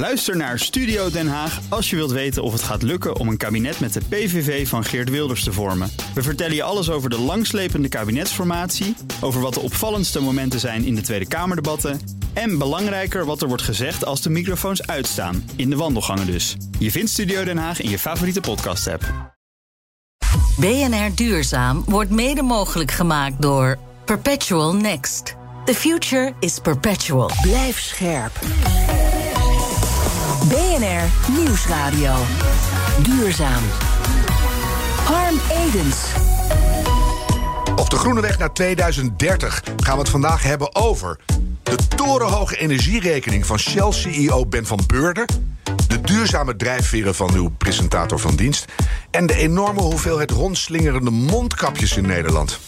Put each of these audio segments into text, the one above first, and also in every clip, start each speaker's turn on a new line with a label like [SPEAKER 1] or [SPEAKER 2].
[SPEAKER 1] Luister naar Studio Den Haag als je wilt weten of het gaat lukken om een kabinet met de PVV van Geert Wilders te vormen. We vertellen je alles over de langslepende kabinetsformatie, over wat de opvallendste momenten zijn in de Tweede Kamerdebatten en belangrijker wat er wordt gezegd als de microfoons uitstaan, in de wandelgangen dus. Je vindt Studio Den Haag in je favoriete podcast-app.
[SPEAKER 2] BNR Duurzaam wordt mede mogelijk gemaakt door Perpetual Next. The future is perpetual.
[SPEAKER 3] Blijf scherp. BNR Nieuwsradio. Duurzaam. Harm Edens.
[SPEAKER 4] Op de Groene Weg naar 2030 gaan we het vandaag hebben over... de torenhoge energierekening van Shell-CEO Ben van Beurden... de duurzame drijfveren van uw presentator van dienst... en de enorme hoeveelheid rondslingerende mondkapjes in Nederland.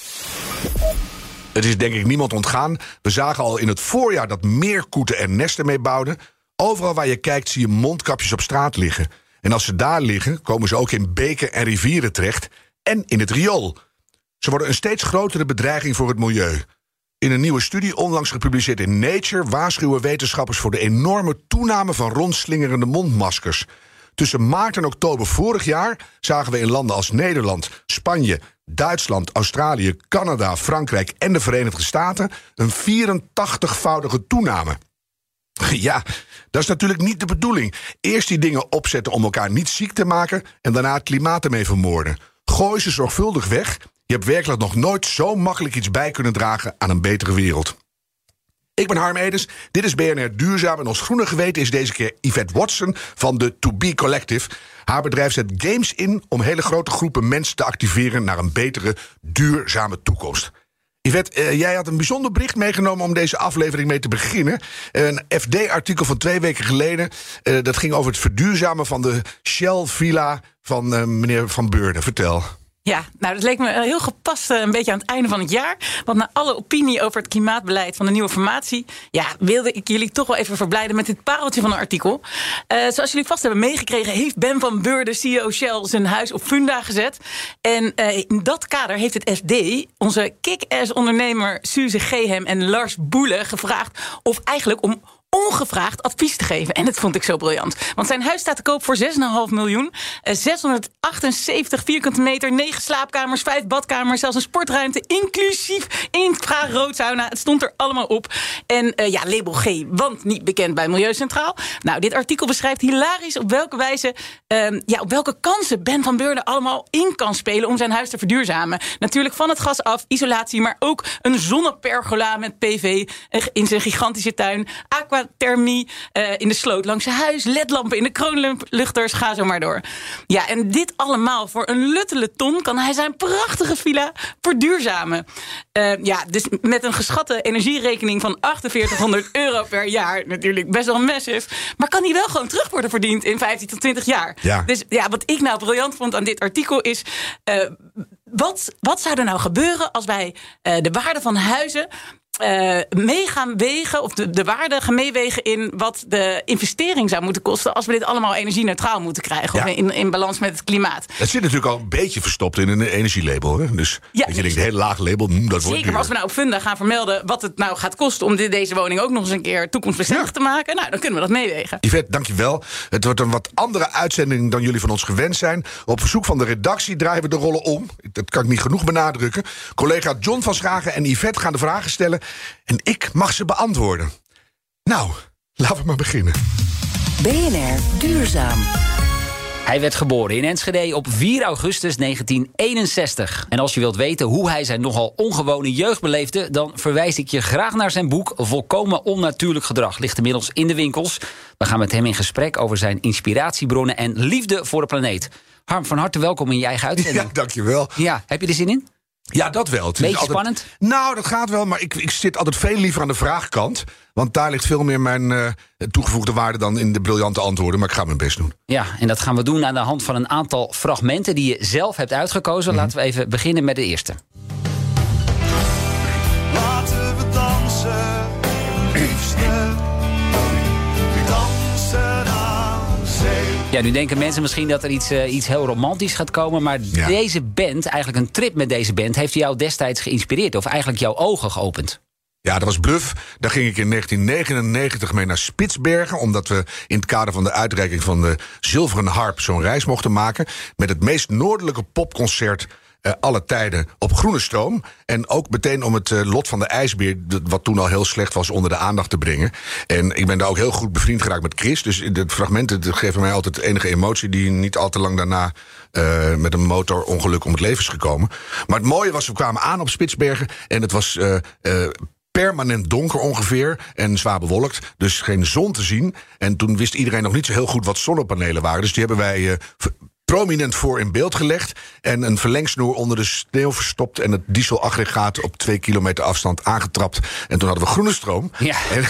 [SPEAKER 4] Het is denk ik niemand ontgaan. We zagen al in het voorjaar dat meer koeten er nesten mee bouwden. Overal waar je kijkt zie je mondkapjes op straat liggen. En als ze daar liggen, komen ze ook in beken en rivieren terecht... en in het riool. Ze worden een steeds grotere bedreiging voor het milieu. In een nieuwe studie onlangs gepubliceerd in Nature... waarschuwen wetenschappers voor de enorme toename van rondslingerende mondmaskers. Tussen maart en oktober vorig jaar zagen we in landen als Nederland, Spanje, Duitsland, Australië, Canada, Frankrijk en de Verenigde Staten een 84voudige toename. Ja, dat is natuurlijk niet de bedoeling. Eerst die dingen opzetten om elkaar niet ziek te maken en daarna het klimaat ermee vermoorden. Gooi ze zorgvuldig weg. Je hebt werkelijk nog nooit zo makkelijk iets bij kunnen dragen aan een betere wereld. Ik ben Harm Edens, dit is BNR Duurzaam... en ons groene geweten is deze keer Yvette Watson van de To Be Collective. Haar bedrijf zet games in om hele grote groepen mensen te activeren... naar een betere, duurzame toekomst. Yvette, eh, jij had een bijzonder bericht meegenomen om deze aflevering mee te beginnen. Een FD-artikel van twee weken geleden. eh, dat ging over het verduurzamen van de Shell-villa van eh, meneer Van Beurden. Vertel.
[SPEAKER 5] Ja, nou, dat leek me heel gepast eh, een beetje aan het einde van het jaar. Want na alle opinie over het klimaatbeleid van de nieuwe formatie... ja, wilde ik jullie toch wel even verblijden met dit pareltje van een artikel. Eh, zoals jullie vast hebben meegekregen... heeft Ben van Beurden, CEO Shell, zijn huis op funda gezet. En eh, in dat kader heeft het FD onze kick-ass ondernemer... Suze Gehem en Lars Boele gevraagd of eigenlijk om ongevraagd advies te geven. En dat vond ik zo briljant. Want zijn huis staat te koop voor 6,5 miljoen. Eh, 678 vierkante meter, 9 slaapkamers, 5 badkamers... zelfs een sportruimte, inclusief infraroodsauna. Het stond er allemaal op. En eh, ja, label G, want niet bekend bij Milieucentraal. Nou, dit artikel beschrijft hilarisch op welke wijze... ehm, ja, op welke kansen Ben van Beurden allemaal in kan spelen... om zijn huis te verduurzamen. Natuurlijk van het gas af, isolatie... maar ook een zonnepergola met PV in zijn gigantische tuin... aquathermie eh, in de sloot langs zijn huis... ledlampen in de kroonluchters, ga zo maar door. Ja, en dit allemaal voor een luttele ton... kan hij zijn prachtige villa verduurzamen. Eh, ja, dus met een geschatte energierekening van 4800 euro per jaar... natuurlijk best wel massive... maar kan die wel gewoon terug worden verdiend in 15 tot 20 jaar.
[SPEAKER 4] Ja.
[SPEAKER 5] Dus ja, wat ik nou briljant vond aan dit artikel is... eh, wat, wat zou er nou gebeuren als wij de waarde van huizen eh mee gaan wegen, of de, de waarde gaan meewegen in wat de investering zou moeten kosten als we dit allemaal energie-neutraal moeten krijgen,
[SPEAKER 4] Ja.
[SPEAKER 5] of in, in balans met het klimaat.
[SPEAKER 4] Het zit natuurlijk al een beetje verstopt in een energielabel. Hè? Dus
[SPEAKER 5] Ja,
[SPEAKER 4] je denkt, een heel laag label, mm, dat wordt
[SPEAKER 5] Zeker, maar als we nou op Funda gaan vermelden wat het nou gaat kosten om dit, deze woning ook nog eens een keer toekomstbestendig
[SPEAKER 4] Ja.
[SPEAKER 5] te maken, nou, dan kunnen we dat meewegen.
[SPEAKER 4] Yvette, dankjewel. Het wordt een wat andere uitzending dan jullie van ons gewend zijn. Op verzoek van de redactie draaien we de rollen om. Dat kan ik niet genoeg benadrukken. Collega John van Schagen en Yvette gaan de vragen stellen. En ik mag ze beantwoorden. Nou, laten we maar beginnen.
[SPEAKER 3] BNR Duurzaam.
[SPEAKER 6] Hij werd geboren in Enschede op 4 augustus 1961. En als je wilt weten hoe hij zijn nogal ongewone jeugd beleefde... dan verwijs ik je graag naar zijn boek Volkomen Onnatuurlijk Gedrag. Ligt inmiddels in de winkels. We gaan met hem in gesprek over zijn inspiratiebronnen... en liefde voor de planeet. Harm, van harte welkom in je eigen
[SPEAKER 4] Ja,
[SPEAKER 6] uitzending.
[SPEAKER 4] dankjewel.
[SPEAKER 6] Ja, heb je er zin in?
[SPEAKER 4] Ja, dat wel. Het is
[SPEAKER 6] Beetje
[SPEAKER 4] altijd-
[SPEAKER 6] spannend?
[SPEAKER 4] Nou, dat gaat wel, maar ik, ik zit altijd veel liever aan de vraagkant. Want daar ligt veel meer mijn eh, toegevoegde waarde dan in de briljante antwoorden. Maar ik ga mijn best doen.
[SPEAKER 6] Ja, en dat gaan we doen aan de hand van een aantal fragmenten... die je zelf hebt uitgekozen. Laten we even beginnen met de eerste.
[SPEAKER 7] Laten
[SPEAKER 6] Ja, nu denken mensen misschien dat er iets, eh, iets heel romantisch gaat komen. Maar
[SPEAKER 4] Ja.
[SPEAKER 6] deze band, eigenlijk een trip met deze band, heeft jou destijds geïnspireerd. Of eigenlijk jouw ogen geopend.
[SPEAKER 4] Ja, dat was bluff. Daar ging ik in 1999 mee naar Spitsbergen. Omdat we in het kader van de uitreiking van de Zilveren Harp zo'n reis mochten maken. Met het meest noordelijke popconcert uh, alle tijden op groene stroom. En ook meteen om het uh, lot van de ijsbeer, wat toen al heel slecht was, onder de aandacht te brengen. En ik ben daar ook heel goed bevriend geraakt met Chris. Dus het fragmenten geven mij altijd enige emotie, die niet al te lang daarna uh, met een motorongeluk om het leven is gekomen. Maar het mooie was, we kwamen aan op Spitsbergen en het was permanent donker ongeveer en zwaar bewolkt. Dus geen zon te zien. En toen wist iedereen nog niet zo heel goed wat zonnepanelen waren. Dus die hebben wij prominent voor in beeld gelegd. En een verlengsnoer onder de sneeuw verstopt. En het dieselaggregaat op twee kilometer afstand aangetrapt. En toen hadden we groene stroom.
[SPEAKER 6] Ja.
[SPEAKER 4] En,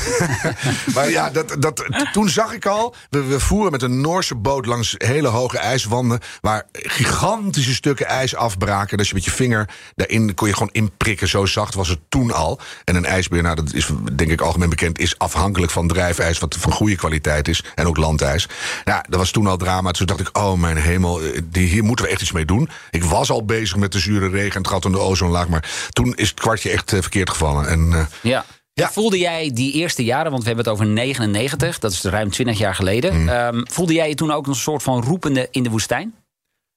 [SPEAKER 4] maar ja, dat, dat, toen zag ik al. We, we voeren met een Noorse boot langs hele hoge ijswanden. Waar gigantische stukken ijs afbraken. Dat je met je vinger daarin kon je gewoon inprikken. Zo zacht was het toen al. En een ijsbeer, nou, dat is denk ik algemeen bekend, is afhankelijk van drijfijs. Wat van goede kwaliteit is. En ook landijs. Nou, dat was toen al drama. Toen dacht ik, oh mijn hemel. Eh, die, hier moeten we echt iets mee doen. Ik was al bezig met de zure regen en het gat in de ozonlaag. Maar toen is het kwartje echt uh, verkeerd gevallen. En, uh,
[SPEAKER 6] ja. Ja. Voelde jij die eerste jaren, want we hebben het over 99, dat is ruim 20 jaar geleden. Mm. Um, voelde jij je toen ook een soort van roepende in de woestijn?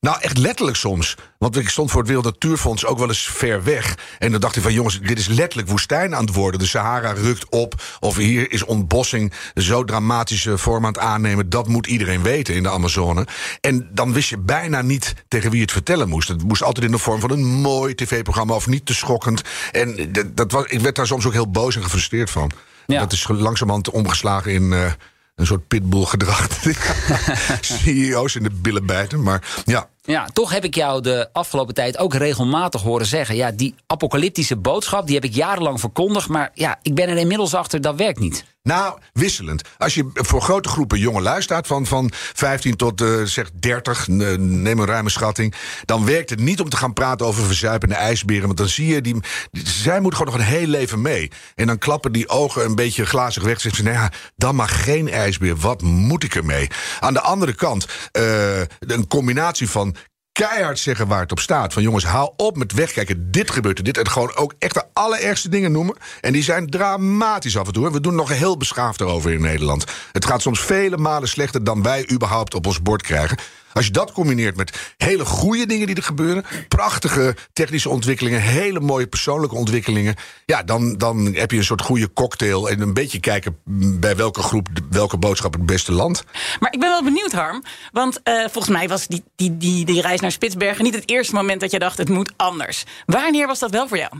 [SPEAKER 4] Nou, echt letterlijk soms. Want ik stond voor het Wereld Natuurfonds ook wel eens ver weg. En dan dacht ik van, jongens, dit is letterlijk woestijn aan het worden. De Sahara rukt op. Of hier is ontbossing zo dramatische vorm aan het aannemen. Dat moet iedereen weten in de Amazone. En dan wist je bijna niet tegen wie het vertellen moest. Het moest altijd in de vorm van een mooi tv-programma of niet te schokkend. En dat was, ik werd daar soms ook heel boos en gefrustreerd van. Ja. Dat is langzamerhand omgeslagen in... Uh, een soort pitbull gedrag. CEO's in de billen bijten. Maar ja,
[SPEAKER 6] ja, toch heb ik jou de afgelopen tijd ook regelmatig horen zeggen... ja, die apocalyptische boodschap, die heb ik jarenlang verkondigd... maar ja, ik ben er inmiddels achter, dat werkt niet.
[SPEAKER 4] Nou, wisselend. Als je voor grote groepen jongelui staat, van, van 15 tot uh, zeg 30, neem een ruime schatting... dan werkt het niet om te gaan praten over verzuipende ijsberen... want dan zie je, die, zij moeten gewoon nog een heel leven mee. En dan klappen die ogen een beetje glazig weg... en zeggen ze, nou ja, dan mag geen ijsbeer, wat moet ik ermee? Aan de andere kant, uh, een combinatie van keihard zeggen waar het op staat. Van jongens, haal op met wegkijken. Dit gebeurt er, dit. En gewoon ook echt de allerergste dingen noemen. En die zijn dramatisch af en toe. We doen nog heel beschaafd erover in Nederland. Het gaat soms vele malen slechter dan wij überhaupt op ons bord krijgen. Als je dat combineert met hele goede dingen die er gebeuren, prachtige technische ontwikkelingen, hele mooie persoonlijke ontwikkelingen, ja, dan, dan heb je een soort goede cocktail en een beetje kijken bij welke groep welke boodschap het beste land.
[SPEAKER 5] Maar ik ben wel benieuwd, Harm, want uh, volgens mij was die, die, die, die reis naar Spitsbergen niet het eerste moment dat je dacht het moet anders. Wanneer was dat wel voor jou?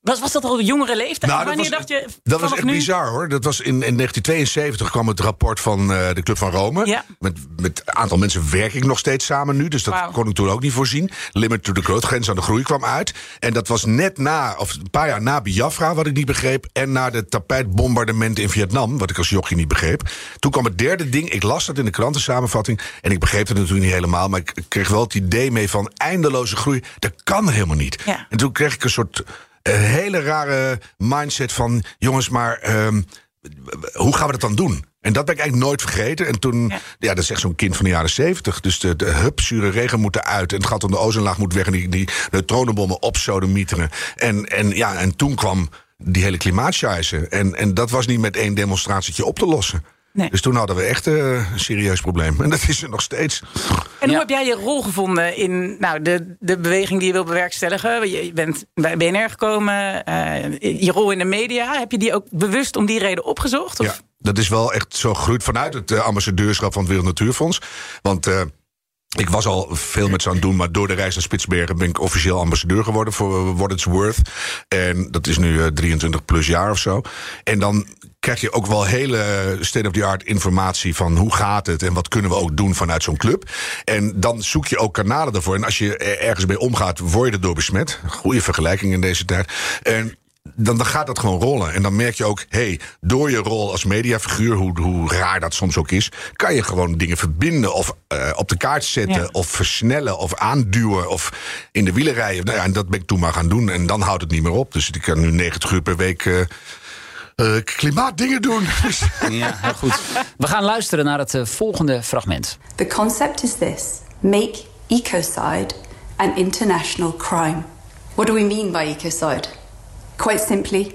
[SPEAKER 5] Was, was dat al de jongere leeftijd?
[SPEAKER 4] Nou,
[SPEAKER 5] Wanneer
[SPEAKER 4] was,
[SPEAKER 5] dacht je.
[SPEAKER 4] Dat was echt
[SPEAKER 5] nu?
[SPEAKER 4] bizar hoor. Dat was in, in 1972 kwam het rapport van uh, de Club van Rome.
[SPEAKER 5] Ja.
[SPEAKER 4] Met, met een aantal mensen werk ik nog steeds samen nu. Dus dat kon ik toen ook niet voorzien. Limit to the growth, grens aan de groei kwam uit. En dat was net na, of een paar jaar na Biafra, wat ik niet begreep. En na de tapijtbombardementen in Vietnam, wat ik als jochie niet begreep. Toen kwam het derde ding. Ik las dat in de krantensamenvatting. En ik begreep het natuurlijk niet helemaal. Maar ik kreeg wel het idee mee van eindeloze groei. Dat kan helemaal niet.
[SPEAKER 5] Ja.
[SPEAKER 4] En toen kreeg ik een soort een hele rare mindset van... jongens, maar um, hoe gaan we dat dan doen? En dat ben ik eigenlijk nooit vergeten. En toen, ja, ja dat is echt zo'n kind van de jaren zeventig. Dus de, de hup, zure regen moet eruit. En het gat om de ozonlaag moet weg. En die, die neutronenbommen opsodemieteren. En, en, ja, en toen kwam die hele klimaatscheisse. En, en dat was niet met één demonstratietje op te lossen.
[SPEAKER 5] Nee.
[SPEAKER 4] Dus toen hadden we echt uh, een serieus probleem. En dat is er nog steeds.
[SPEAKER 5] En hoe heb jij je rol gevonden in nou, de, de beweging die je wil bewerkstelligen? Je bent bij BNR gekomen, uh, je rol in de media. Heb je die ook bewust om die reden opgezocht? Of?
[SPEAKER 4] Ja, dat is wel echt zo gegroeid vanuit het uh, ambassadeurschap van het Wereld Natuurfonds. Want ik was al veel met ze aan het doen, maar door de reis naar Spitsbergen ben ik officieel ambassadeur geworden voor What It's Worth. En dat is nu uh, 23 plus jaar of zo. En dan krijg je ook wel hele state-of-the-art informatie van hoe gaat het en wat kunnen we ook doen vanuit zo'n club. En dan zoek je ook kanalen daarvoor. En als je ergens mee omgaat, word je erdoor besmet. Goede vergelijking in deze tijd. En dan, dan gaat dat gewoon rollen. En dan merk je ook, hey, door je rol als mediafiguur, hoe, hoe raar dat soms ook is, kan je gewoon dingen verbinden of uh, op de kaart zetten,
[SPEAKER 5] Ja.
[SPEAKER 4] of versnellen, of aanduwen, of in de wielen rijden. Nou ja, en dat ben ik toen maar gaan doen. En dan houdt het niet meer op. Dus ik kan nu 90 uur per week. Uh, uh, klimaatdingen doen. Dus-
[SPEAKER 6] Ja, heel goed. We gaan luisteren naar het uh, volgende fragment.
[SPEAKER 8] The concept is this make ecocide an international crime. What do we mean by ecocide? Quite simply,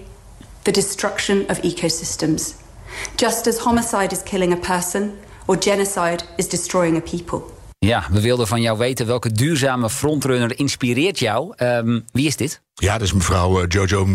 [SPEAKER 8] the destruction of ecosystems. Just as homicide is killing a person or genocide is destroying a people.
[SPEAKER 6] Ja, we wilden van jou weten welke duurzame frontrunner inspireert jou. Ehm, wie is dit?
[SPEAKER 4] Ja, dat is mevrouw eh, Jojo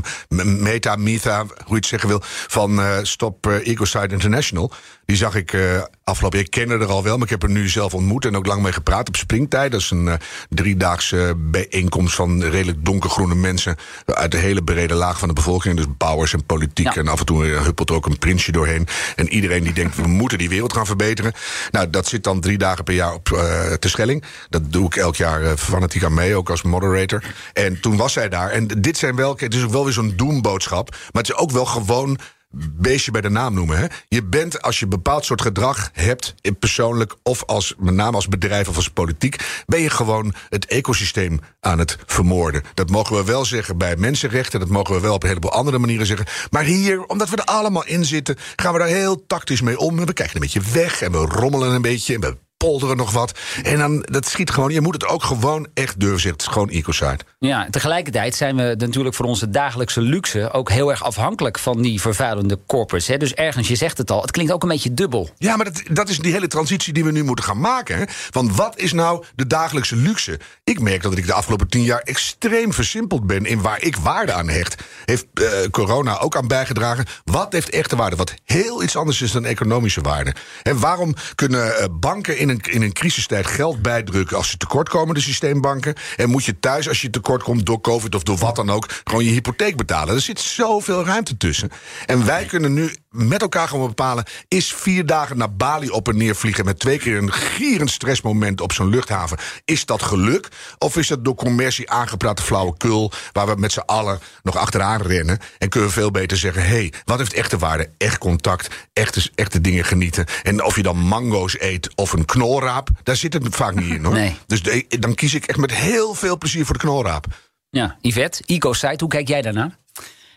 [SPEAKER 4] Meta, Mitha, hoe je het zeggen wil, van eh, Stop eh, Ecocide International. Die zag ik afgelopen jaar. Ik ken haar er al wel, maar ik heb haar nu zelf ontmoet en ook lang mee gepraat op Springtijd. Dat is een driedaagse bijeenkomst van redelijk donkergroene mensen uit de hele brede laag van de bevolking. Dus bouwers en politiek.
[SPEAKER 6] Ja.
[SPEAKER 4] En af en toe huppelt er ook een prinsje doorheen. En iedereen die denkt, we moeten die wereld gaan verbeteren. Nou, dat zit dan drie dagen per jaar op uh, Terschelling. Dat doe ik elk jaar uh, fanatiek aan mee, ook als moderator. En toen was zij daar. En dit zijn wel, het is ook wel weer zo'n doemboodschap. Maar het is ook wel gewoon beestje bij de naam noemen. Hè? Je bent, als je een bepaald soort gedrag hebt, persoonlijk of als, met name als bedrijf of als politiek, ben je gewoon het ecosysteem aan het vermoorden. Dat mogen we wel zeggen bij mensenrechten, dat mogen we wel op een heleboel andere manieren zeggen. Maar hier, omdat we er allemaal in zitten, gaan we daar heel tactisch mee om. We kijken een beetje weg en we rommelen een beetje en we polderen nog wat. En dan, dat schiet gewoon, je moet het ook gewoon echt durven zeggen. Het is gewoon ecocide.
[SPEAKER 6] Ja, tegelijkertijd zijn we natuurlijk voor onze dagelijkse luxe ook heel erg afhankelijk van die vervuilende corporates. Hè? Dus ergens, je zegt het al, het klinkt ook een beetje dubbel.
[SPEAKER 4] Ja, maar dat, dat is die hele transitie die we nu moeten gaan maken. Hè? Want wat is nou de dagelijkse luxe? Ik merk dat ik de afgelopen tien jaar extreem versimpeld ben in waar ik waarde aan hecht. Heeft uh, corona ook aan bijgedragen? Wat heeft echte waarde? Wat heel iets anders is dan economische waarde. En waarom kunnen uh, banken in in een crisistijd geld bijdrukken als ze tekortkomen, de systeembanken? En moet je thuis, als je tekort komt door COVID of door wat dan ook, gewoon je hypotheek betalen? Er zit zoveel ruimte tussen. En wij kunnen nu met elkaar gewoon bepalen: is vier dagen naar Bali op en neer vliegen met twee keer een gierend stressmoment op zo'n luchthaven, is dat geluk? Of is dat door commercie aangepraatte flauwekul, waar we met z'n allen nog achteraan rennen? En kunnen we veel beter zeggen: hé, hey, wat heeft echte waarde? Echt contact, echte, echte dingen genieten. En of je dan mango's eet of een knolraap, daar zit het vaak niet in hoor.
[SPEAKER 6] Nee.
[SPEAKER 4] Dus de, dan kies ik echt met heel veel plezier voor de knolraap.
[SPEAKER 6] Ja, Yvette, EcoSite, hoe kijk jij daarnaar?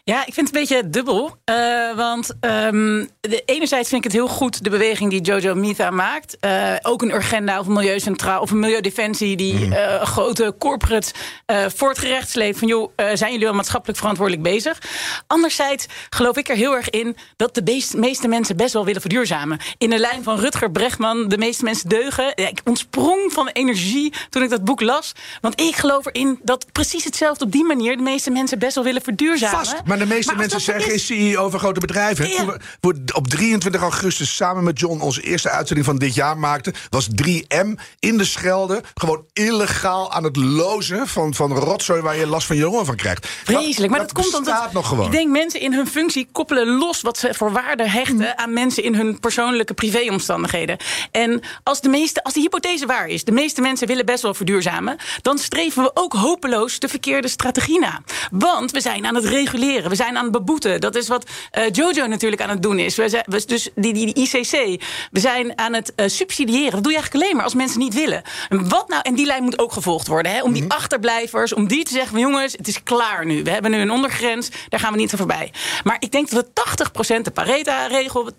[SPEAKER 5] Ja, ik vind het een beetje dubbel. Uh, want um, de, enerzijds vind ik het heel goed, de beweging die Jojo Mitha maakt. Uh, ook een agenda of een milieucentraal of een milieudefensie... die mm. uh, grote corporates voor het. Van joh, zijn jullie wel maatschappelijk verantwoordelijk bezig? Anderzijds geloof ik er heel erg in... dat de meest, meeste mensen best wel willen verduurzamen. In de lijn van Rutger Bregman, de meeste mensen deugen. Ja, ik ontsprong van energie toen ik dat boek las. Want ik geloof erin dat precies hetzelfde op die manier... de meeste mensen best wel willen verduurzamen.
[SPEAKER 4] Vast. Maar de meeste maar mensen zijn is... CEO van grote bedrijven. Ja. We op 23 augustus samen met John onze eerste uitzending van dit jaar maakten, was 3M in de Schelde gewoon illegaal aan het lozen van, van rotzooi waar je last van je longen van krijgt.
[SPEAKER 5] Vreselijk, maar dat,
[SPEAKER 4] dat
[SPEAKER 5] komt omdat
[SPEAKER 4] nog gewoon.
[SPEAKER 5] ik denk mensen in hun functie koppelen los wat ze voor waarde hechten mm. aan mensen in hun persoonlijke privéomstandigheden. En als de meeste, als de hypothese waar is, de meeste mensen willen best wel verduurzamen, dan streven we ook hopeloos de verkeerde strategie na. Want we zijn aan het reguleren. We zijn aan het beboeten. Dat is wat uh, Jojo natuurlijk aan het doen is. We zijn, we, dus die, die, die, ICC. We zijn aan het uh, subsidiëren. Dat doe je eigenlijk alleen maar als mensen niet willen. En, wat nou, en die lijn moet ook gevolgd worden. Hè? Om die mm -hmm. achterblijvers, om die te zeggen: jongens, het is klaar nu. We hebben nu een ondergrens. Daar gaan we niet voorbij. Maar ik denk dat we 80% de Pareto-regel, 80%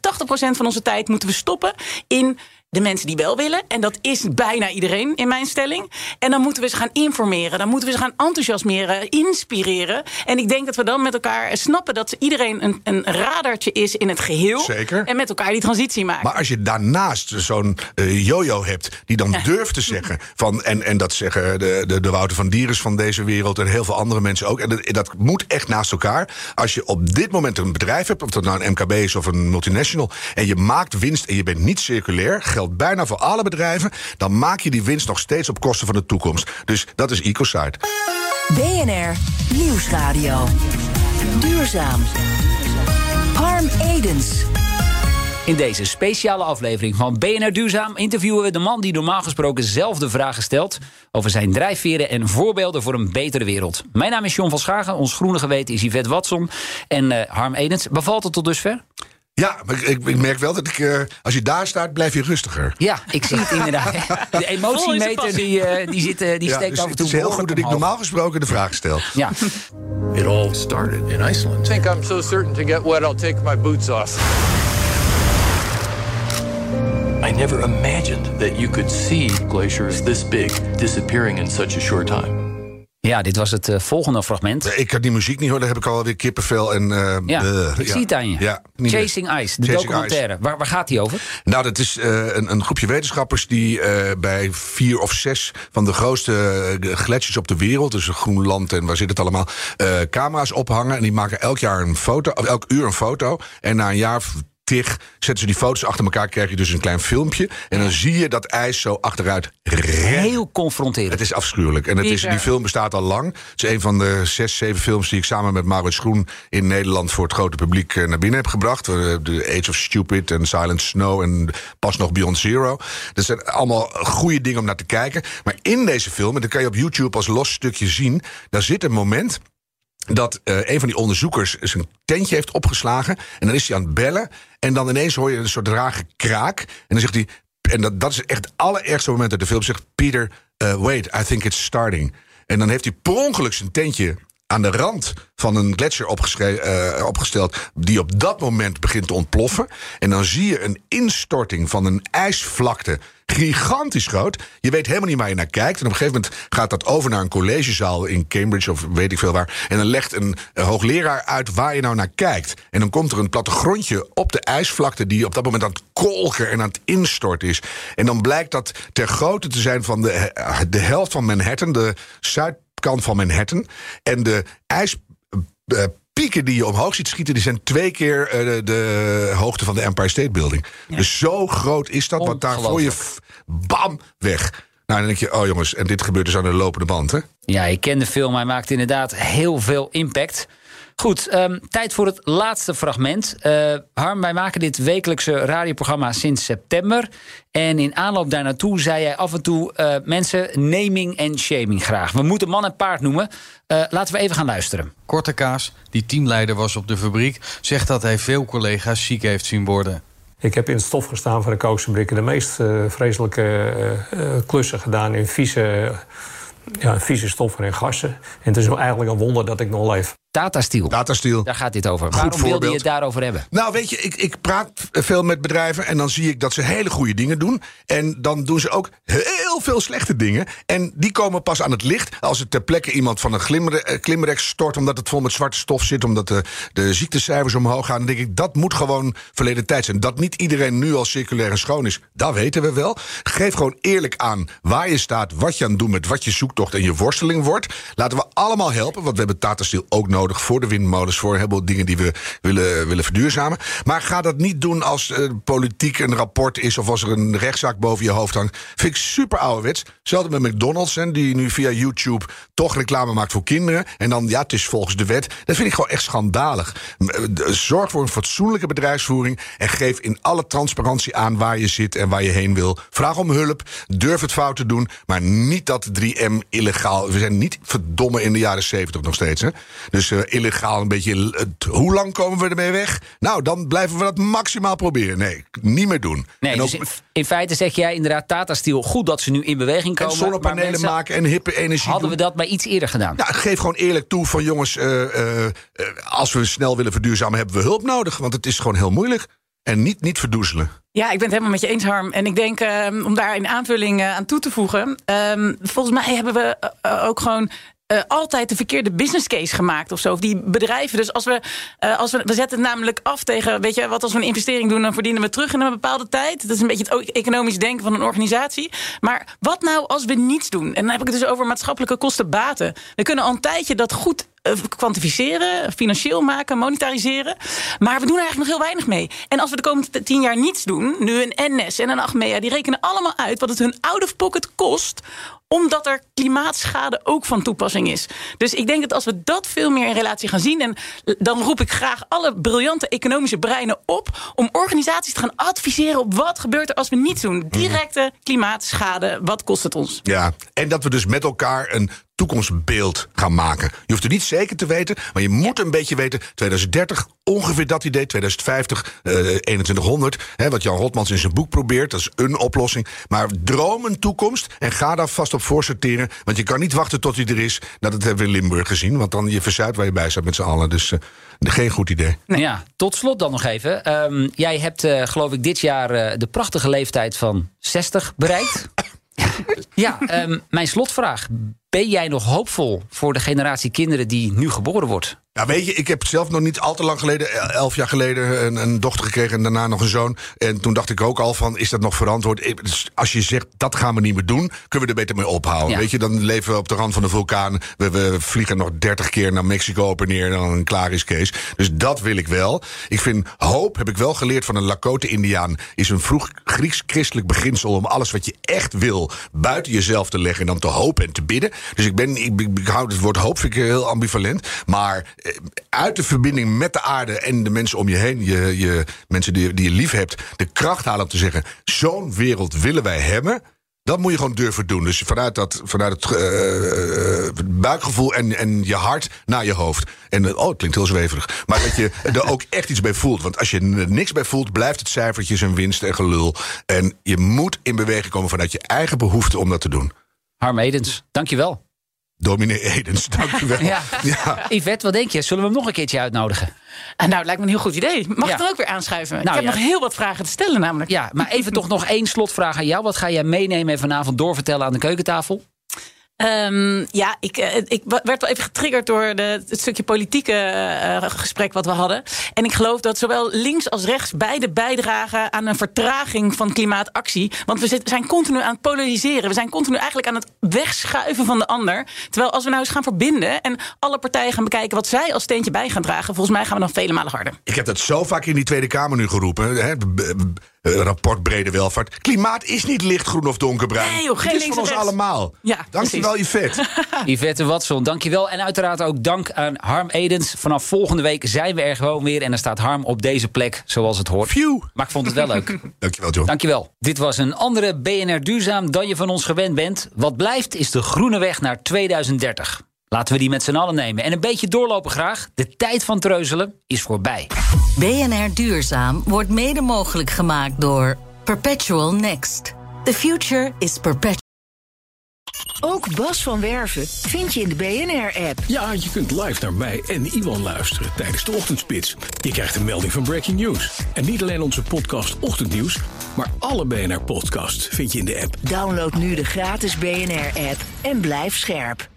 [SPEAKER 5] van onze tijd moeten we stoppen in de mensen die wel willen. En dat is bijna iedereen in mijn stelling. En dan moeten we ze gaan informeren. Dan moeten we ze gaan enthousiasmeren, inspireren. En ik denk dat we dan met elkaar snappen dat iedereen een, een radartje is in het geheel.
[SPEAKER 4] Zeker.
[SPEAKER 5] En met elkaar die transitie maken.
[SPEAKER 4] Maar als je daarnaast zo'n uh, jojo hebt die dan durft te zeggen. Van, en, en dat zeggen de, de, de Wouter van Dieris van deze wereld en heel veel andere mensen ook. En dat, dat moet echt naast elkaar. Als je op dit moment een bedrijf hebt, of dat nou een MKB is of een multinational. En je maakt winst en je bent niet circulair. Geldt bijna voor alle bedrijven, dan maak je die winst nog steeds op kosten van de toekomst. Dus dat is EcoSide.
[SPEAKER 3] BNR Nieuwsradio. Duurzaam. Harm Edens.
[SPEAKER 6] In deze speciale aflevering van BNR Duurzaam interviewen we de man die normaal gesproken zelf de vragen stelt over zijn drijfveren en voorbeelden voor een betere wereld. Mijn naam is John van Schagen, ons groene geweten is Yvette Watson en uh, Harm Edens. Bevalt het tot dusver?
[SPEAKER 4] Ja, maar ik, ik, merk wel dat ik, uh, als je daar staat, blijf je rustiger.
[SPEAKER 6] Ja, ik zie het inderdaad. De emotiemeter die, uh, die, zit, uh, die
[SPEAKER 4] ja,
[SPEAKER 6] steekt
[SPEAKER 4] dus
[SPEAKER 6] af en toe.
[SPEAKER 4] Het is heel goed dat ik normaal gesproken de vraag stel.
[SPEAKER 6] Ja.
[SPEAKER 9] It all started in Iceland.
[SPEAKER 10] I think I'm so certain to get wet, I'll take my boots off.
[SPEAKER 9] I never imagined that you could see glaciers this big disappearing in such a short time.
[SPEAKER 6] Ja, dit was het eh, volgende fragment.
[SPEAKER 4] Ik had die muziek niet hoor, daar heb ik alweer kippenvel en... eh,
[SPEAKER 6] Ja, ik zie het aan je.
[SPEAKER 4] Ja, meer.
[SPEAKER 6] Chasing Ice, de
[SPEAKER 4] Chasing
[SPEAKER 6] documentaire. Waar, waar gaat die over?
[SPEAKER 4] Nou, dat is eh, een, een groepje wetenschappers die bij vier of zes van de grootste gletsjers op de wereld, dus Groenland en waar zit het allemaal, camera's ophangen. En die maken elk jaar een foto, of elk uur een foto. En na een jaar tig zetten ze die foto's achter elkaar, krijg je dus een klein filmpje. En dan zie je dat ijs zo achteruit rennen.
[SPEAKER 6] Heel confronterend.
[SPEAKER 4] Het is afschuwelijk. En het is, die film bestaat al lang. Het is een van de zes, zeven films die ik samen met Maurits Groen in Nederland voor het grote publiek eh, naar binnen heb gebracht. Eh, De Age of Stupid en Silent Snow en pas nog Beyond Zero. Dat zijn allemaal goede dingen om naar te kijken. Maar in deze film, en dat kan je op YouTube als los stukje zien, daar zit een moment dat eh, een van die onderzoekers zijn tentje heeft opgeslagen. En dan is hij aan het bellen. En dan ineens hoor je een soort rage kraak. En dan zegt hij. En dat, dat is echt het allerergste moment uit de film. Zegt Peter, eh, wait, I think it's starting. En dan heeft hij per ongeluk zijn tentje aan de rand van een gletsjer eh, opgesteld... die op dat moment begint te ontploffen. En dan zie je een instorting van een ijsvlakte gigantisch groot. Je weet helemaal niet waar je naar kijkt. En op een gegeven moment gaat dat over naar een collegezaal in Cambridge of weet ik veel waar. En dan legt een, eh, hoogleraar uit waar je nou naar kijkt. En dan komt er een plattegrondje op de ijsvlakte die op dat moment aan het kolken en aan het instorten is. En dan blijkt dat ter grootte te zijn van de, eh, de helft van Manhattan, de zuidkant van Manhattan. En de ijs. eh, pieken die je omhoog ziet schieten, die zijn twee keer eh, de, hoogte van de Empire State Building. Dus zo groot is dat, wat daar voor je bam weg. Nou, dan denk je, oh jongens, en dit gebeurt dus aan de lopende band, hè?
[SPEAKER 6] Ja, ik ken de film. Hij maakt inderdaad heel veel impact. Goed, ehm, tijd voor het laatste fragment. Eh, Harm, wij maken dit wekelijkse radioprogramma sinds september. En in aanloop daar naartoe zei jij af en toe... eh, mensen naming en shaming graag. We moeten man en paard noemen. Eh, laten we even gaan luisteren.
[SPEAKER 11] Korte Kaas, die teamleider was op de fabriek, zegt dat hij veel collega's ziek heeft zien worden.
[SPEAKER 12] Ik heb in het stof gestaan van de kooksenbrikken de meest eh, vreselijke eh, eh, klussen gedaan in vieze, ja, vieze stoffen en gassen. En het is eigenlijk een wonder dat ik nog leef.
[SPEAKER 6] Tata Steel.
[SPEAKER 4] Steel.
[SPEAKER 6] Daar gaat dit over.
[SPEAKER 4] Goed
[SPEAKER 6] Waarom wilde je het daarover hebben?
[SPEAKER 4] Nou, weet je, ik, ik praat veel met bedrijven en dan zie ik dat ze hele goede dingen doen. En dan doen ze ook heel veel slechte dingen. En die komen pas aan het licht als er ter plekke iemand van een glimmer, eh, klimrek stort... omdat het vol met zwarte stof zit, omdat de, de ziektecijfers omhoog gaan. Dan denk ik, dat moet gewoon verleden tijd zijn. Dat niet iedereen nu al circulair en schoon is, dat weten we wel. Geef gewoon eerlijk aan waar je staat, wat je aan het doen bent... wat je zoektocht en je worsteling wordt. Laten we allemaal helpen, want we hebben Tata Steel ook nodig... voor de windmolens, voor een heleboel dingen die we willen, willen verduurzamen. Maar ga dat niet doen als eh, politiek een rapport is... of als er een rechtszaak boven je hoofd hangt. Vind ik super ouderwets. Hetzelfde met McDonald's, hè, die nu via YouTube... toch reclame maakt voor kinderen. En dan, ja, het is volgens de wet. Dat vind ik gewoon echt schandalig. Eh, Zorg voor een fatsoenlijke bedrijfsvoering... en geef in alle transparantie aan waar je zit en waar je heen wil. Vraag om hulp, durf het fout te doen... maar niet dat 3M illegaal... We zijn niet verdomme in de jaren 70 nog steeds, hè? Dus illegaal een beetje... het- hoe lang komen we ermee weg? Nou, dan blijven we dat maximaal proberen. Nee, niet meer doen.
[SPEAKER 6] Nee,
[SPEAKER 4] en
[SPEAKER 6] dus in, in feite zeg jij inderdaad Tata Steel... goed dat ze nu in beweging
[SPEAKER 4] en
[SPEAKER 6] komen. maar
[SPEAKER 4] zonnepanelen
[SPEAKER 6] mensen,
[SPEAKER 4] maken en hippe energie
[SPEAKER 6] Hadden we dat maar iets eerder gedaan?
[SPEAKER 4] Ja, geef gewoon eerlijk toe van jongens, eh, eh, eh, als we snel willen verduurzamen, hebben we hulp nodig. Want het is gewoon heel moeilijk. En niet, niet verdoezelen.
[SPEAKER 5] Ja, ik ben het helemaal met je eens, Harm. En ik denk, ehm, om daar een aanvulling eh, aan toe te voegen... ehm, volgens mij hebben we eh, ook gewoon... eh, altijd de verkeerde business case gemaakt of zo. Of die bedrijven. Dus als we, eh, als we, we zetten het namelijk af tegen, weet je, wat als we een investering doen, dan verdienen we terug in een bepaalde tijd. Dat is een beetje het economisch denken van een organisatie. Maar wat nou als we niets doen? En dan heb ik het dus over maatschappelijke kosten baten. We kunnen al een tijdje dat goed kwantificeren, financieel maken, monetariseren. Maar we doen eigenlijk nog heel weinig mee. En als we de komende tien jaar niets doen, nu een NS en een Achmea, die rekenen allemaal uit wat het hun out of pocket kost omdat er klimaatschade ook van toepassing is. Dus ik denk dat als we dat veel meer in relatie gaan zien... en dan roep ik graag alle briljante economische breinen op... om organisaties te gaan adviseren op wat gebeurt er als we niets doen. Directe klimaatschade, wat kost het ons?
[SPEAKER 4] Ja, en dat we dus met elkaar een toekomstbeeld gaan maken. Je hoeft het niet zeker te weten, maar je moet een beetje weten... 2030, ongeveer dat idee, 2050, eh, 2100... Hè, wat Jan Rotmans in zijn boek probeert, dat is een oplossing. Maar droom een toekomst en ga daar vast op voorsorteren... want je kan niet wachten tot hij er is. Nou, dat hebben we in Limburg gezien, want dan je verzuipt waar je bij staat met z'n allen. Dus eh, geen goed idee.
[SPEAKER 6] Ja, tot slot dan nog even. Ehm, jij hebt, eh, geloof ik, dit jaar eh, de prachtige leeftijd van 60 bereikt. ja, ehm, mijn slotvraag. Ben jij nog hoopvol voor de generatie kinderen die nu geboren wordt?
[SPEAKER 4] Ja, weet je, ik heb zelf nog niet al te lang geleden, elf jaar geleden, een, een, dochter gekregen en daarna nog een zoon. En toen dacht ik ook al van, is dat nog verantwoord? Dus als je zegt, dat gaan we niet meer doen, kunnen we er beter mee ophouden. Weet je, dan leven we op de rand van de vulkaan. We, we vliegen nog dertig keer naar Mexico op en neer en dan een klaar is Kees. Dus dat wil ik wel. Ik vind hoop, heb ik wel geleerd van een Lakota-Indiaan, is een vroeg Grieks-christelijk beginsel om alles wat je echt wil buiten jezelf te leggen en dan te hopen en te bidden. Dus ik ben, ik, ik hou het woord hoop, vind ik heel ambivalent. Maar uit de verbinding met de aarde en de mensen om je heen, je, je mensen die, die je lief hebt, de kracht halen om te zeggen: zo'n wereld willen wij hebben. Dat moet je gewoon durven doen. Dus vanuit, dat, vanuit het uh, buikgevoel en, en je hart naar je hoofd. En oh, het klinkt heel zweverig. Maar dat je er ook echt iets bij voelt. Want als je er niks bij voelt, blijft het cijfertjes en winst en gelul. En je moet in beweging komen vanuit je eigen behoefte om dat te doen.
[SPEAKER 6] Harm Edens, dankjewel.
[SPEAKER 4] Dominee Edens, dankjewel.
[SPEAKER 6] ja. ja. Yvette, wat denk je? Zullen we hem nog een keertje uitnodigen?
[SPEAKER 5] Uh, nou, lijkt me een heel goed idee. Mag ja. ik dan ook weer aanschuiven? Nou, ik heb ja. nog heel wat vragen te stellen namelijk.
[SPEAKER 6] Ja, maar even toch nog één slotvraag aan jou. Wat ga jij meenemen en vanavond doorvertellen aan de keukentafel?
[SPEAKER 5] Um, ja, ik, ik werd wel even getriggerd door het stukje politieke uh, gesprek wat we hadden. En ik geloof dat zowel links als rechts beide bijdragen aan een vertraging van klimaatactie. Want we zijn continu aan het polariseren. We zijn continu eigenlijk aan het wegschuiven van de ander. Terwijl als we nou eens gaan verbinden en alle partijen gaan bekijken wat zij als steentje bij gaan dragen, volgens mij gaan we dan vele malen harder.
[SPEAKER 4] Ik heb dat zo vaak in die Tweede Kamer nu geroepen. Hè? Uh, rapport brede welvaart. Klimaat is niet lichtgroen of donkerbruin.
[SPEAKER 5] Nee, joh, geen
[SPEAKER 4] het is van ons allemaal.
[SPEAKER 5] Ja,
[SPEAKER 4] dankjewel, Yvette.
[SPEAKER 6] Yvette Watson, dankjewel. En uiteraard ook dank aan Harm Edens. Vanaf volgende week zijn we er gewoon weer. En dan staat Harm op deze plek, zoals het hoort.
[SPEAKER 4] Phew.
[SPEAKER 6] Maar ik vond het wel leuk.
[SPEAKER 4] dankjewel, John.
[SPEAKER 6] Dankjewel. Dit was een andere BNR Duurzaam dan je van ons gewend bent. Wat blijft is de groene weg naar 2030. Laten we die met z'n allen nemen. En een beetje doorlopen graag. De tijd van treuzelen is voorbij.
[SPEAKER 2] BNR Duurzaam wordt mede mogelijk gemaakt door Perpetual Next. The future is perpetual.
[SPEAKER 3] Ook Bas van Werven vind je in de BNR-app.
[SPEAKER 9] Ja, je kunt live naar mij en Iwan luisteren tijdens de ochtendspits. Je krijgt een melding van Breaking News. En niet alleen onze podcast Ochtendnieuws, maar alle BNR-podcasts vind je in de app.
[SPEAKER 3] Download nu de gratis BNR-app en blijf scherp.